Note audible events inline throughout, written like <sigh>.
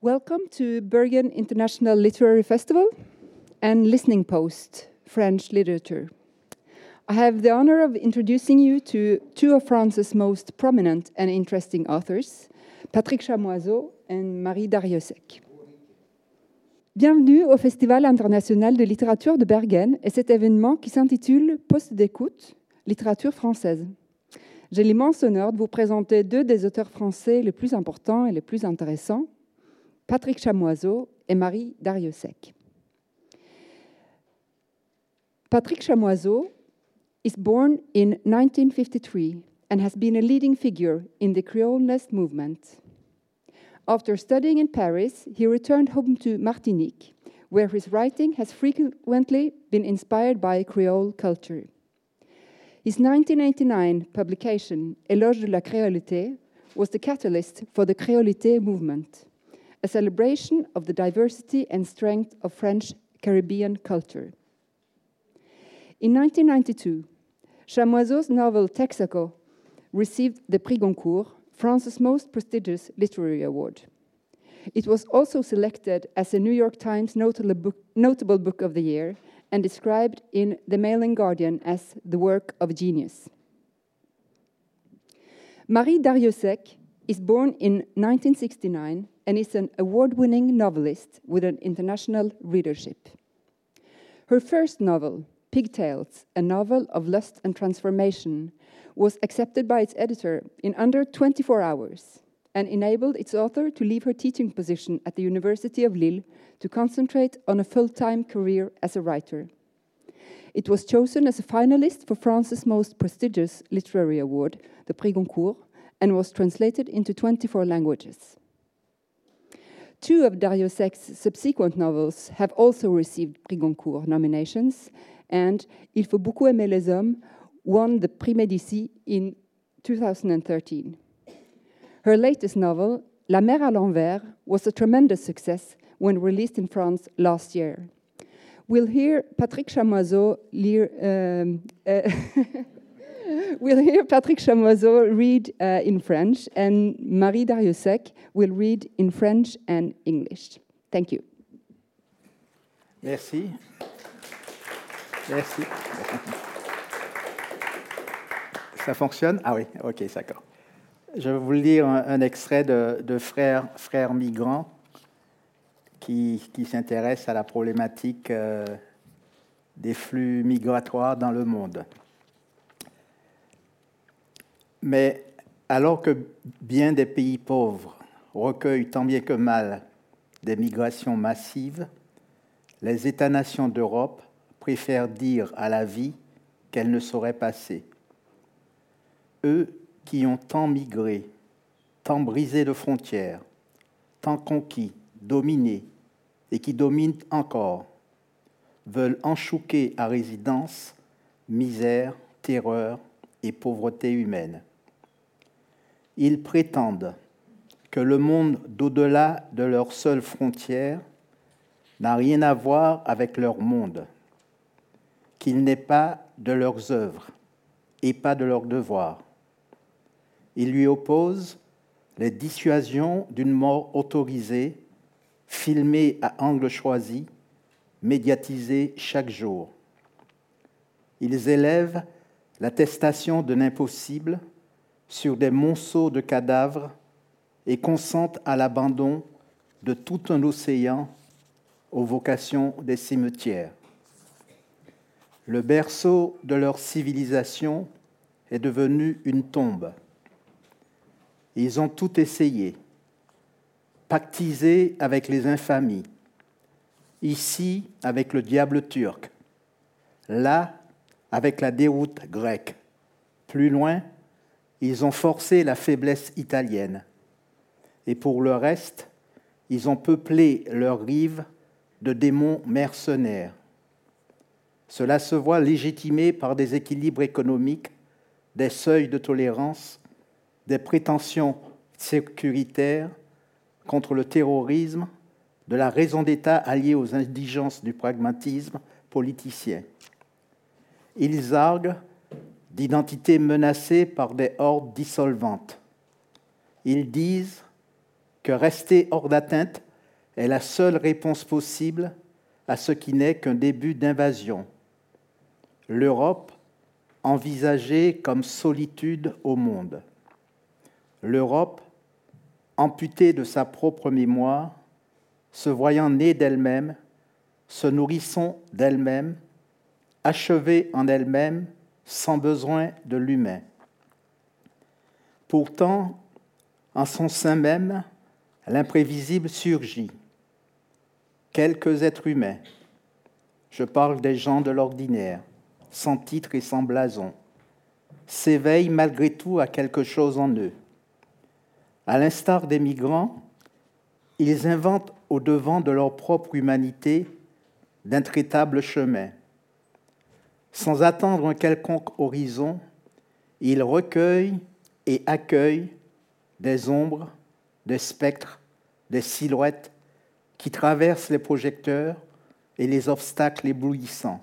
Welcome to Bergen International Literary Festival and Listening Post, French Literature. I have the honor of introducing you to two of France's most prominent and interesting authors, Patrick Chamoiseau and Marie Dariussec. Bienvenue au Festival international de littérature de Bergen et cet événement qui s'intitule Poste d'écoute, littérature française. J'ai l'immense honneur de vous présenter deux des auteurs français les plus importants et les plus intéressants, Patrick Chamoiseau et Marie Dariussec. Patrick Chamoiseau is born in 1953 and has been a leading figure in the Creole movement. After studying in Paris, he returned home to Martinique, where his writing has frequently been inspired by Creole culture. His 1989 publication, Éloge de la Créolité, was the catalyst for the Créolité movement a celebration of the diversity and strength of French Caribbean culture. In 1992, Chamoiseau's novel Texaco received the Prix Goncourt, France's most prestigious literary award. It was also selected as a New York Times notable book, notable book of the year and described in the Mail and Guardian as the work of genius. Marie Dariussec is born in 1969 and is an award winning novelist with an international readership. Her first novel, Pigtails, a novel of lust and transformation, was accepted by its editor in under 24 hours and enabled its author to leave her teaching position at the University of Lille to concentrate on a full time career as a writer. It was chosen as a finalist for France's most prestigious literary award, the Prix Goncourt, and was translated into 24 languages. Two of Dariussec's subsequent novels have also received Prix Goncourt nominations, and Il faut beaucoup aimer les hommes won the Prix Médicis in 2013. Her latest novel, La mer à l'envers, was a tremendous success when released in France last year. We'll hear Patrick Chamoiseau lire, um, uh, <laughs> <laughs> we'll hear Patrick Chamoiseau read uh, in French, and Marie Dariussec will read in French and English. Thank you. Merci. Merci. Ça fonctionne? Ah oui, ok, d'accord. Je vais vous lire un, extrait de, Frères, Frères migrants qui, qui s'intéresse à la problématique euh, des flux migratoires dans le monde. Mais alors que bien des pays pauvres recueillent tant bien que mal des migrations massives, les États-nations d'Europe préfèrent dire à la vie qu'elle ne saurait passer. Eux qui ont tant migré, tant brisé de frontières, tant conquis, dominés, et qui dominent encore, veulent enchouquer à résidence misère, terreur et pauvreté humaine ils prétendent que le monde d'au-delà de leurs seules frontières n'a rien à voir avec leur monde, qu'il n'est pas de leurs œuvres et pas de leurs devoirs. Ils lui opposent les dissuasions d'une mort autorisée, filmée à angle choisi, médiatisée chaque jour. Ils élèvent l'attestation d'un impossible sur des monceaux de cadavres et consentent à l'abandon de tout un océan aux vocations des cimetières. Le berceau de leur civilisation est devenu une tombe. Ils ont tout essayé, pactisé avec les infamies, ici avec le diable turc, là avec la déroute grecque, plus loin ils ont forcé la faiblesse italienne. Et pour le reste, ils ont peuplé leurs rives de démons mercenaires. Cela se voit légitimé par des équilibres économiques, des seuils de tolérance, des prétentions sécuritaires contre le terrorisme, de la raison d'État alliée aux indigences du pragmatisme politicien. Ils arguent d'identité menacée par des hordes dissolvantes. Ils disent que rester hors d'atteinte est la seule réponse possible à ce qui n'est qu'un début d'invasion. L'Europe envisagée comme solitude au monde. L'Europe amputée de sa propre mémoire, se voyant née d'elle-même, se nourrissant d'elle-même, achevée en elle-même, sans besoin de l'humain. Pourtant, en son sein même, l'imprévisible surgit. Quelques êtres humains, je parle des gens de l'ordinaire, sans titre et sans blason, s'éveillent malgré tout à quelque chose en eux. À l'instar des migrants, ils inventent au devant de leur propre humanité d'intraitables chemins. Sans attendre un quelconque horizon, ils recueillent et accueillent des ombres, des spectres, des silhouettes qui traversent les projecteurs et les obstacles éblouissants.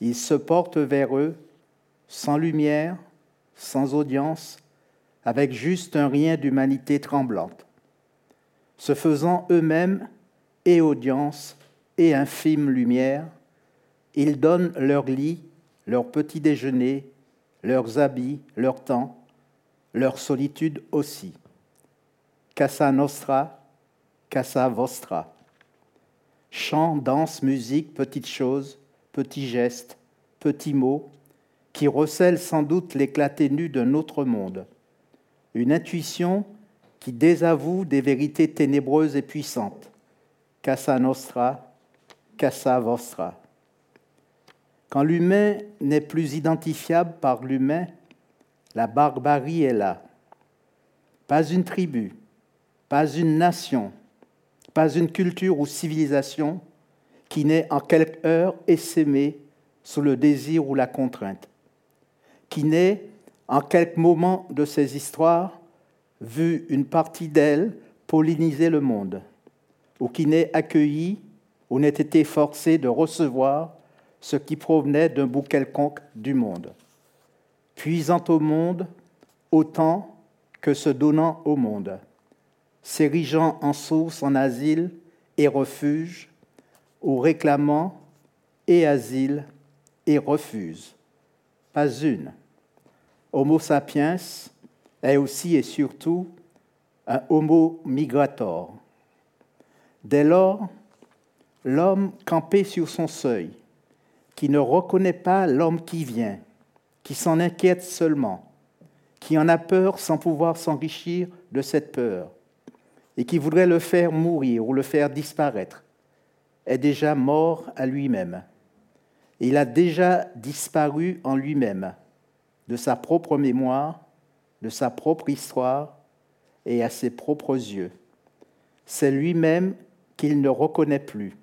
Ils se portent vers eux sans lumière, sans audience, avec juste un rien d'humanité tremblante, se faisant eux-mêmes et audience et infime lumière, ils donnent leur lit, leur petit déjeuner, leurs habits, leur temps, leur solitude aussi. Casa nostra, casa vostra. Chant, danse, musique, petites choses, petits gestes, petits mots, qui recèlent sans doute l'éclaté nu d'un autre monde. Une intuition qui désavoue des vérités ténébreuses et puissantes. Casa nostra, casa vostra. Quand l'humain n'est plus identifiable par l'humain, la barbarie est là. Pas une tribu, pas une nation, pas une culture ou civilisation qui n'est en quelque heure essaimée sous le désir ou la contrainte, qui n'est en quelques moments de ces histoires vu une partie d'elle polliniser le monde, ou qui n'est accueilli ou n'ait été forcé de recevoir ce qui provenait d'un bout quelconque du monde, puisant au monde autant que se donnant au monde, s'érigeant en source, en asile et refuge, ou réclamant et asile et refuse. Pas une. Homo sapiens est aussi et surtout un homo migrator. Dès lors, l'homme campé sur son seuil, qui ne reconnaît pas l'homme qui vient, qui s'en inquiète seulement, qui en a peur sans pouvoir s'enrichir de cette peur, et qui voudrait le faire mourir ou le faire disparaître, est déjà mort à lui-même. Il a déjà disparu en lui-même, de sa propre mémoire, de sa propre histoire et à ses propres yeux. C'est lui-même qu'il ne reconnaît plus.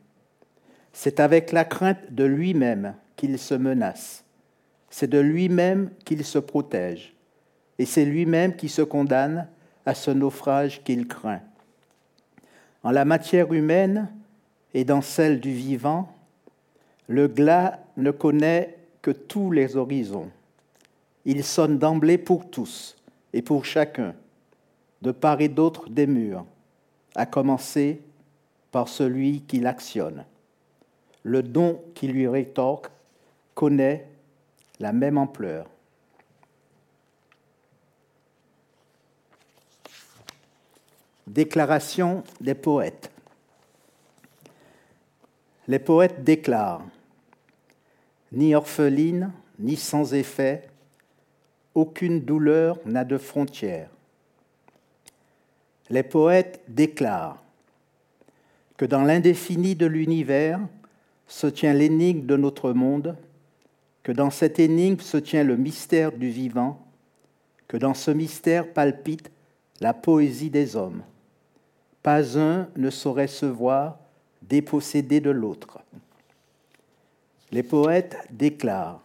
C'est avec la crainte de lui-même qu'il se menace. C'est de lui-même qu'il se protège. Et c'est lui-même qui se condamne à ce naufrage qu'il craint. En la matière humaine et dans celle du vivant, le glas ne connaît que tous les horizons. Il sonne d'emblée pour tous et pour chacun, de part et d'autre des murs, à commencer par celui qui l'actionne le don qui lui rétorque connaît la même ampleur. Déclaration des poètes. Les poètes déclarent Ni orpheline, ni sans effet, aucune douleur n'a de frontières. Les poètes déclarent que dans l'indéfini de l'univers, se tient l'énigme de notre monde, que dans cette énigme se tient le mystère du vivant, que dans ce mystère palpite la poésie des hommes. Pas un ne saurait se voir dépossédé de l'autre. Les poètes déclarent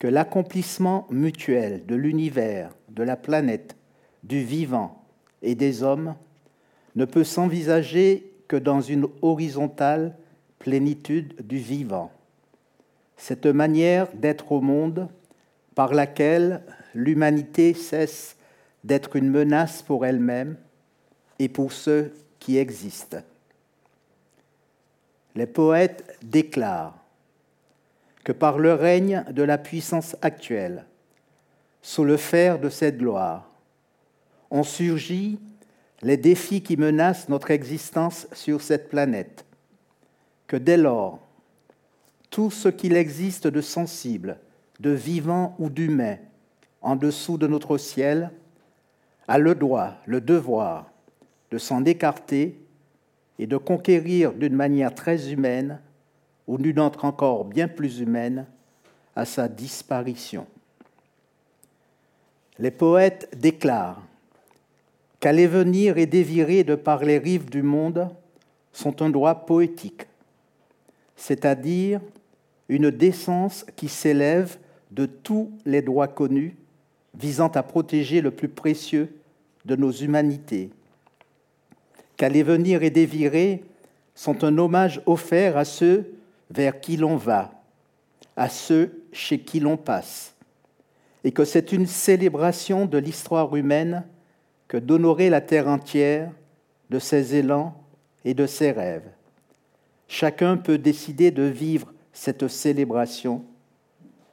que l'accomplissement mutuel de l'univers, de la planète, du vivant et des hommes ne peut s'envisager que dans une horizontale plénitude du vivant. Cette manière d'être au monde par laquelle l'humanité cesse d'être une menace pour elle-même et pour ceux qui existent. Les poètes déclarent que par le règne de la puissance actuelle, sous le fer de cette gloire, ont surgi les défis qui menacent notre existence sur cette planète, que dès lors, tout ce qu'il existe de sensible, de vivant ou d'humain en dessous de notre ciel a le droit, le devoir de s'en écarter et de conquérir d'une manière très humaine ou d'une autre encore bien plus humaine à sa disparition. Les poètes déclarent qu'aller venir et dévirer de par les rives du monde sont un droit poétique, c'est-à-dire une décence qui s'élève de tous les droits connus visant à protéger le plus précieux de nos humanités. Qu'aller venir et dévirer sont un hommage offert à ceux vers qui l'on va, à ceux chez qui l'on passe, et que c'est une célébration de l'histoire humaine que d'honorer la terre entière de ses élans et de ses rêves. Chacun peut décider de vivre cette célébration.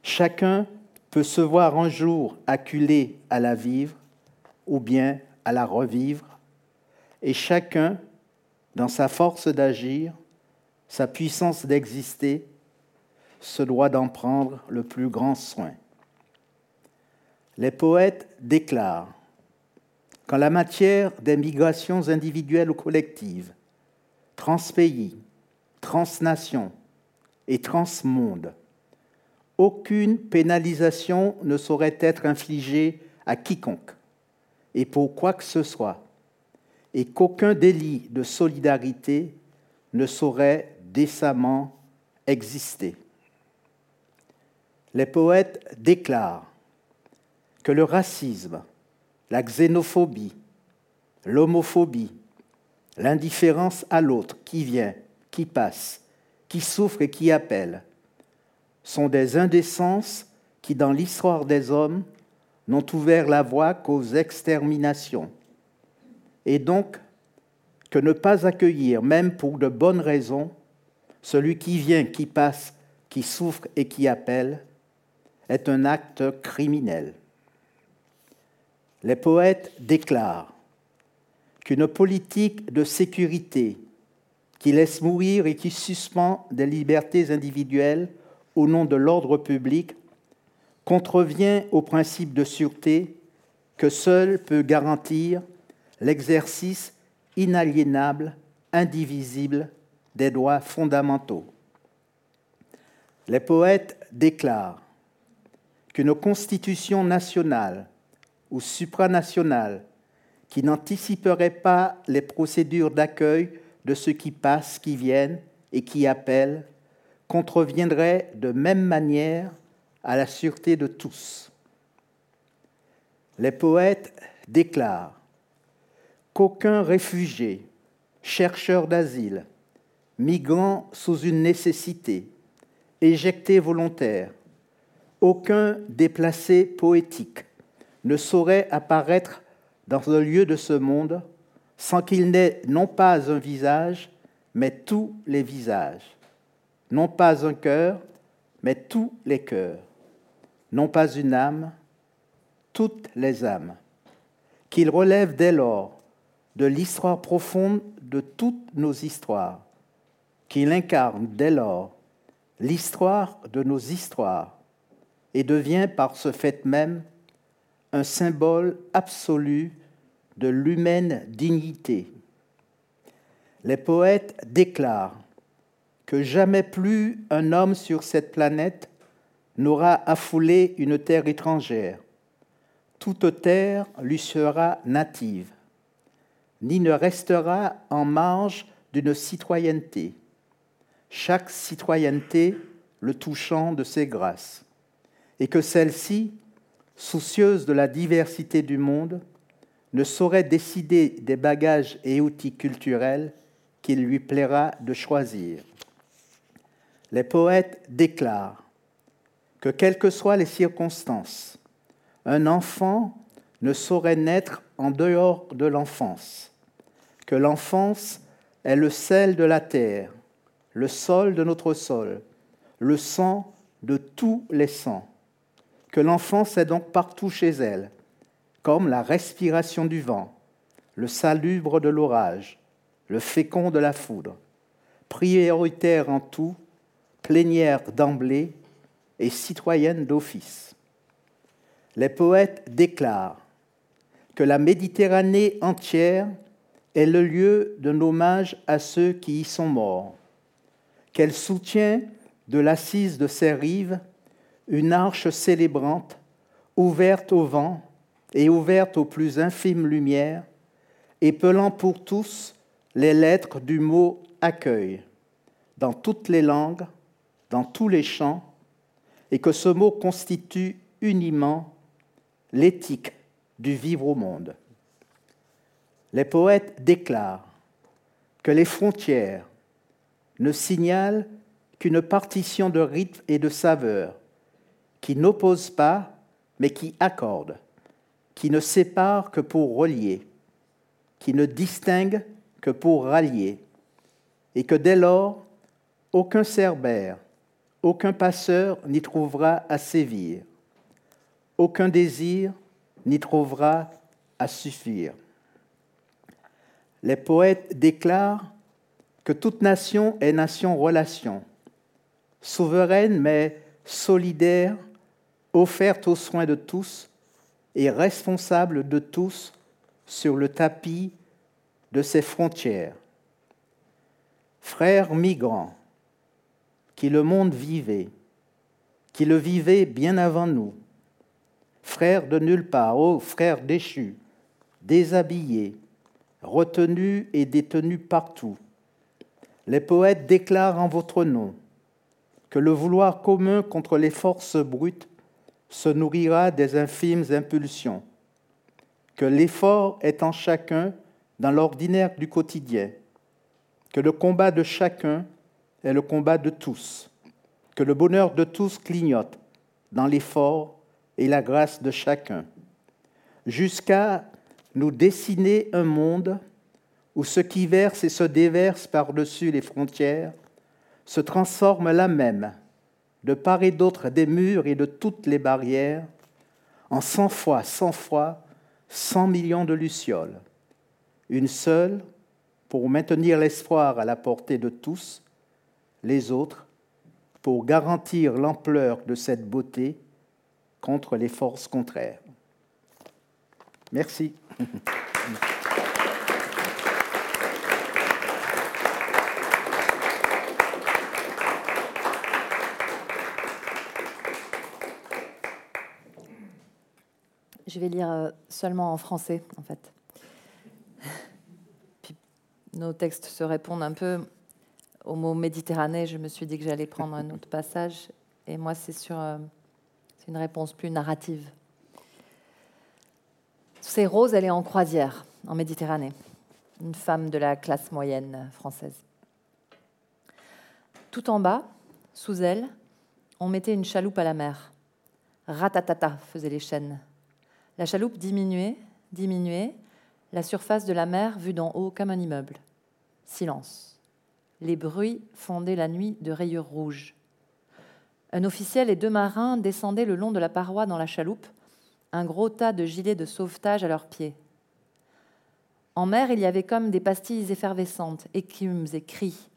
Chacun peut se voir un jour acculé à la vivre ou bien à la revivre, et chacun, dans sa force d'agir, sa puissance d'exister, se doit d'en prendre le plus grand soin. Les poètes déclarent qu'en la matière des migrations individuelles ou collectives, transpays, transnations et transmondes, aucune pénalisation ne saurait être infligée à quiconque et pour quoi que ce soit, et qu'aucun délit de solidarité ne saurait décemment exister. Les poètes déclarent que le racisme, la xénophobie, l'homophobie, l'indifférence à l'autre qui vient, qui passe, qui souffre et qui appelle, sont des indécences qui, dans l'histoire des hommes, n'ont ouvert la voie qu'aux exterminations. Et donc, que ne pas accueillir, même pour de bonnes raisons, celui qui vient, qui passe, qui souffre et qui appelle, est un acte criminel. Les poètes déclarent qu'une politique de sécurité qui laisse mourir et qui suspend des libertés individuelles au nom de l'ordre public contrevient au principe de sûreté que seul peut garantir l'exercice inaliénable, indivisible des droits fondamentaux. Les poètes déclarent qu'une constitution nationale ou supranationale qui n'anticiperait pas les procédures d'accueil de ceux qui passent, qui viennent et qui appellent contreviendrait de même manière à la sûreté de tous. Les poètes déclarent qu'aucun réfugié, chercheur d'asile, migrant sous une nécessité, éjecté volontaire, aucun déplacé poétique ne saurait apparaître dans un lieu de ce monde sans qu'il n'ait non pas un visage, mais tous les visages. Non pas un cœur, mais tous les cœurs, non pas une âme, toutes les âmes, qu'il relève dès lors de l'histoire profonde de toutes nos histoires, qu'il incarne dès lors l'histoire de nos histoires et devient par ce fait même un symbole absolu de l'humaine dignité. Les poètes déclarent que jamais plus un homme sur cette planète n'aura affoulé une terre étrangère. Toute terre lui sera native, ni ne restera en marge d'une citoyenneté, chaque citoyenneté le touchant de ses grâces, et que celle-ci, soucieuse de la diversité du monde, ne saurait décider des bagages et outils culturels qu'il lui plaira de choisir. Les poètes déclarent que quelles que soient les circonstances, un enfant ne saurait naître en dehors de l'enfance, que l'enfance est le sel de la terre, le sol de notre sol, le sang de tous les sangs, que l'enfance est donc partout chez elle, comme la respiration du vent, le salubre de l'orage, le fécond de la foudre, prioritaire en tout, plénière d'emblée et citoyenne d'office. Les poètes déclarent que la Méditerranée entière est le lieu d'un hommage à ceux qui y sont morts, qu'elle soutient de l'assise de ses rives une arche célébrante, ouverte au vent et ouverte aux plus infimes lumières, épelant pour tous les lettres du mot accueil, dans toutes les langues, dans tous les champs, et que ce mot constitue uniment l'éthique du vivre au monde. Les poètes déclarent que les frontières ne signalent qu'une partition de rythme et de saveur, qui n'oppose pas, mais qui accorde, qui ne sépare que pour relier, qui ne distingue que pour rallier, et que dès lors, aucun cerbère, aucun passeur n'y trouvera à sévir, aucun désir n'y trouvera à suffire. Les poètes déclarent que toute nation est nation-relation, souveraine mais solidaire, offerte aux soins de tous et responsable de tous sur le tapis de ses frontières. Frères migrants, qui le monde vivait, qui le vivait bien avant nous, frères de nulle part, ô frères déchus, déshabillés, retenus et détenus partout, les poètes déclarent en votre nom que le vouloir commun contre les forces brutes se nourrira des infimes impulsions, que l'effort est en chacun dans l'ordinaire du quotidien, que le combat de chacun est le combat de tous, que le bonheur de tous clignote dans l'effort et la grâce de chacun, jusqu'à nous dessiner un monde où ce qui verse et se déverse par-dessus les frontières se transforme là même, de part et d'autre des murs et de toutes les barrières, en cent fois, cent fois, cent millions de lucioles, une seule pour maintenir l'espoir à la portée de tous, les autres pour garantir l'ampleur de cette beauté contre les forces contraires. Merci. <laughs> Je vais lire euh, seulement en français, en fait. <laughs> Puis, nos textes se répondent un peu au mot Méditerranée. Je me suis dit que j'allais prendre un autre passage. Et moi, c'est sur euh, une réponse plus narrative. C'est Rose, elle est en croisière en Méditerranée, une femme de la classe moyenne française. Tout en bas, sous elle, on mettait une chaloupe à la mer. Ratatata faisaient les chaînes. La chaloupe diminuait, diminuait, la surface de la mer vue d'en haut comme un immeuble. Silence. Les bruits fondaient la nuit de rayures rouges. Un officiel et deux marins descendaient le long de la paroi dans la chaloupe, un gros tas de gilets de sauvetage à leurs pieds. En mer, il y avait comme des pastilles effervescentes, écumes et cris.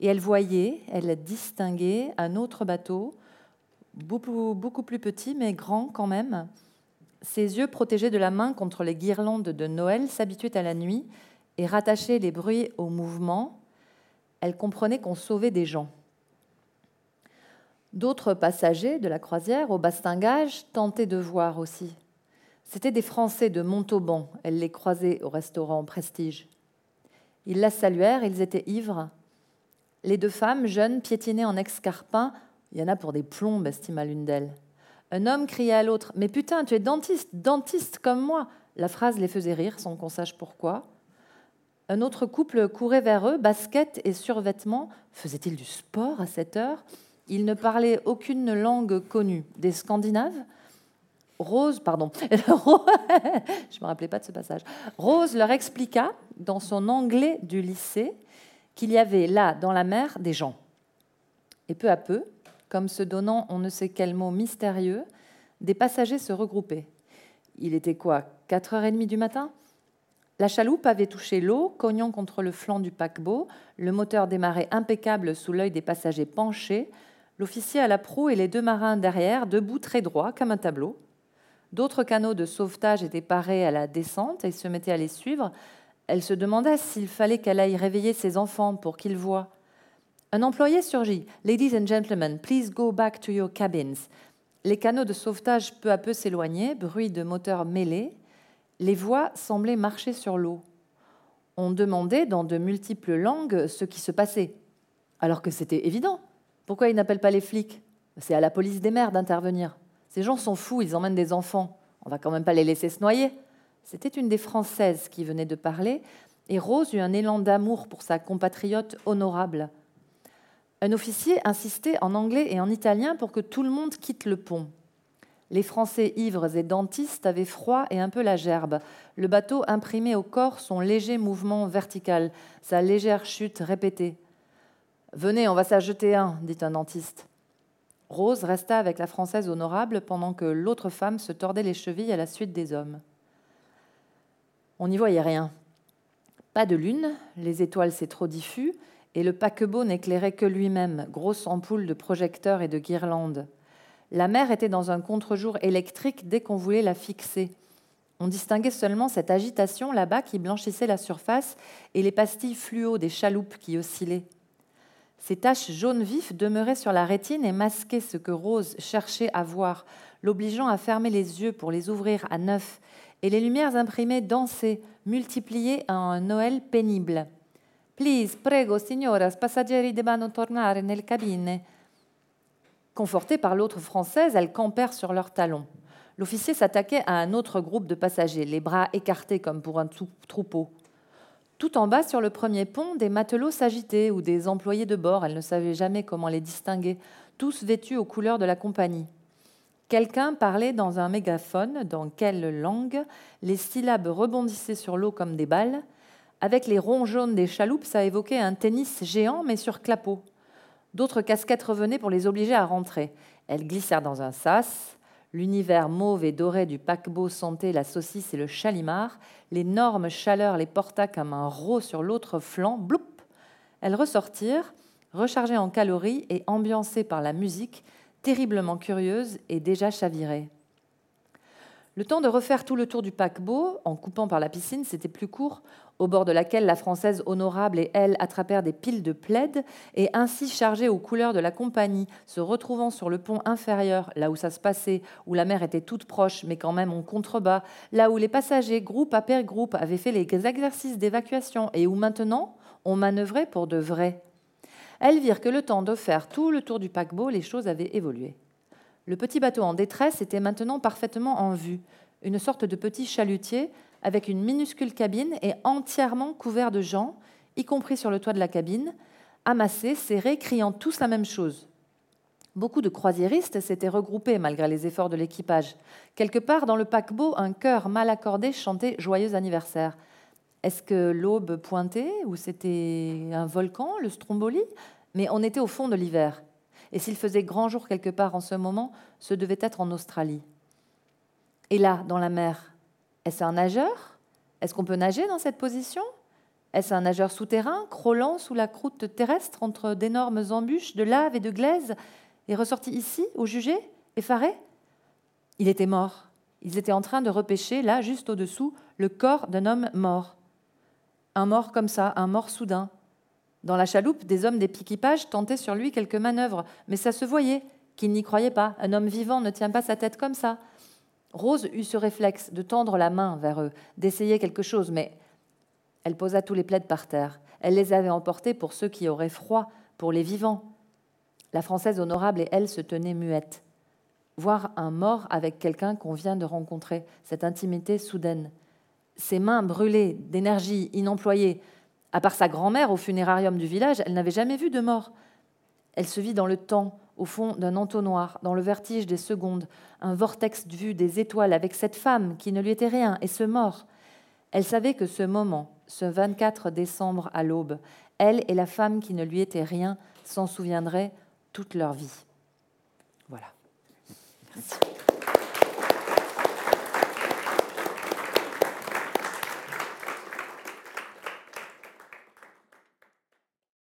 Et elle voyait, elle distinguait un autre bateau, beaucoup, beaucoup plus petit, mais grand quand même, ses yeux protégés de la main contre les guirlandes de Noël s'habituaient à la nuit et rattachaient les bruits au mouvement. Elle comprenait qu'on sauvait des gens. D'autres passagers de la croisière au bastingage tentaient de voir aussi. C'étaient des Français de Montauban. Elle les croisait au restaurant Prestige. Ils la saluèrent, ils étaient ivres. Les deux femmes, jeunes, piétinaient en escarpins. Il y en a pour des plombes, estima l'une d'elles. Un homme criait à l'autre Mais putain, tu es dentiste, dentiste comme moi La phrase les faisait rire sans qu'on sache pourquoi. Un autre couple courait vers eux, basket et survêtement. Faisait-il du sport à cette heure? Ils ne parlaient aucune langue connue. Des Scandinaves? Rose, pardon, <laughs> je me rappelais pas de ce passage. Rose leur expliqua, dans son anglais du lycée, qu'il y avait là, dans la mer, des gens. Et peu à peu, comme se donnant on ne sait quel mot mystérieux, des passagers se regroupaient. Il était quoi 4h30 du matin? La chaloupe avait touché l'eau, cognant contre le flanc du paquebot, le moteur démarrait impeccable sous l'œil des passagers penchés, l'officier à la proue et les deux marins derrière, debout très droits comme un tableau. D'autres canaux de sauvetage étaient parés à la descente et se mettaient à les suivre. Elle se demanda s'il fallait qu'elle aille réveiller ses enfants pour qu'ils voient. Un employé surgit. Ladies and gentlemen, please go back to your cabins. Les canaux de sauvetage peu à peu s'éloignaient, bruit de moteurs mêlés. Les voix semblaient marcher sur l'eau. On demandait dans de multiples langues ce qui se passait, alors que c'était évident. Pourquoi ils n'appellent pas les flics? C'est à la police des mers d'intervenir. Ces gens sont fous, ils emmènent des enfants. On va quand même pas les laisser se noyer. C'était une des Françaises qui venait de parler, et Rose eut un élan d'amour pour sa compatriote honorable. Un officier insistait en anglais et en italien pour que tout le monde quitte le pont. Les Français ivres et dentistes avaient froid et un peu la gerbe. Le bateau imprimait au corps son léger mouvement vertical, sa légère chute répétée. Venez, on va s'ajouter un, dit un dentiste. Rose resta avec la Française honorable pendant que l'autre femme se tordait les chevilles à la suite des hommes. On n'y voyait rien. Pas de lune, les étoiles c'est trop diffus, et le paquebot n'éclairait que lui-même, grosse ampoule de projecteurs et de guirlandes. La mer était dans un contre-jour électrique dès qu'on voulait la fixer. On distinguait seulement cette agitation là-bas qui blanchissait la surface et les pastilles fluo des chaloupes qui oscillaient. Ces taches jaunes vifs demeuraient sur la rétine et masquaient ce que Rose cherchait à voir, l'obligeant à fermer les yeux pour les ouvrir à neuf, et les lumières imprimées dansaient, multipliées à un Noël pénible. Please, prego, signoras, passaggeri debbano tornare nelle cabine. Confortées par l'autre française, elles campèrent sur leurs talons. L'officier s'attaquait à un autre groupe de passagers, les bras écartés comme pour un troupeau. Tout en bas, sur le premier pont, des matelots s'agitaient ou des employés de bord, elle ne savait jamais comment les distinguer, tous vêtus aux couleurs de la compagnie. Quelqu'un parlait dans un mégaphone, dans quelle langue Les syllabes rebondissaient sur l'eau comme des balles. Avec les ronds jaunes des chaloupes, ça évoquait un tennis géant, mais sur clapot. D'autres casquettes revenaient pour les obliger à rentrer. Elles glissèrent dans un sas. L'univers mauve et doré du paquebot sentait la saucisse et le chalimard. L'énorme chaleur les porta comme un rot sur l'autre flanc. Bloup Elles ressortirent, rechargées en calories et ambiancées par la musique, terriblement curieuses et déjà chavirées. Le temps de refaire tout le tour du paquebot, en coupant par la piscine, c'était plus court, au bord de laquelle la Française honorable et elle attrapèrent des piles de plaides, et ainsi chargées aux couleurs de la compagnie, se retrouvant sur le pont inférieur, là où ça se passait, où la mer était toute proche, mais quand même en contrebas, là où les passagers, groupe après groupe, avaient fait les exercices d'évacuation, et où maintenant on manœuvrait pour de vrai. Elles virent que le temps de faire tout le tour du paquebot, les choses avaient évolué. Le petit bateau en détresse était maintenant parfaitement en vue, une sorte de petit chalutier avec une minuscule cabine et entièrement couvert de gens, y compris sur le toit de la cabine, amassés, serrés, criant tous la même chose. Beaucoup de croisiéristes s'étaient regroupés malgré les efforts de l'équipage. Quelque part dans le paquebot, un chœur mal accordé chantait Joyeux anniversaire. Est-ce que l'aube pointait ou c'était un volcan, le Stromboli? Mais on était au fond de l'hiver. Et s'il faisait grand jour quelque part en ce moment, ce devait être en Australie. Et là, dans la mer, est-ce un nageur? Est-ce qu'on peut nager dans cette position? Est-ce un nageur souterrain, crawlant sous la croûte terrestre entre d'énormes embûches de lave et de glaise, et ressorti ici, au jugé, effaré? Il était mort. Ils étaient en train de repêcher, là, juste au-dessous, le corps d'un homme mort. Un mort comme ça, un mort soudain. Dans la chaloupe, des hommes d'équipage tentaient sur lui quelques manœuvres, mais ça se voyait qu'il n'y croyait pas. Un homme vivant ne tient pas sa tête comme ça. Rose eut ce réflexe de tendre la main vers eux, d'essayer quelque chose, mais elle posa tous les plaids par terre. Elle les avait emportés pour ceux qui auraient froid, pour les vivants. La Française honorable et elle se tenaient muettes. Voir un mort avec quelqu'un qu'on vient de rencontrer, cette intimité soudaine. Ses mains brûlées d'énergie inemployée. À part sa grand-mère au funérarium du village, elle n'avait jamais vu de mort. Elle se vit dans le temps, au fond d'un entonnoir, dans le vertige des secondes, un vortex de vue des étoiles avec cette femme qui ne lui était rien et ce mort. Elle savait que ce moment, ce 24 décembre à l'aube, elle et la femme qui ne lui était rien s'en souviendraient toute leur vie. Voilà. Merci.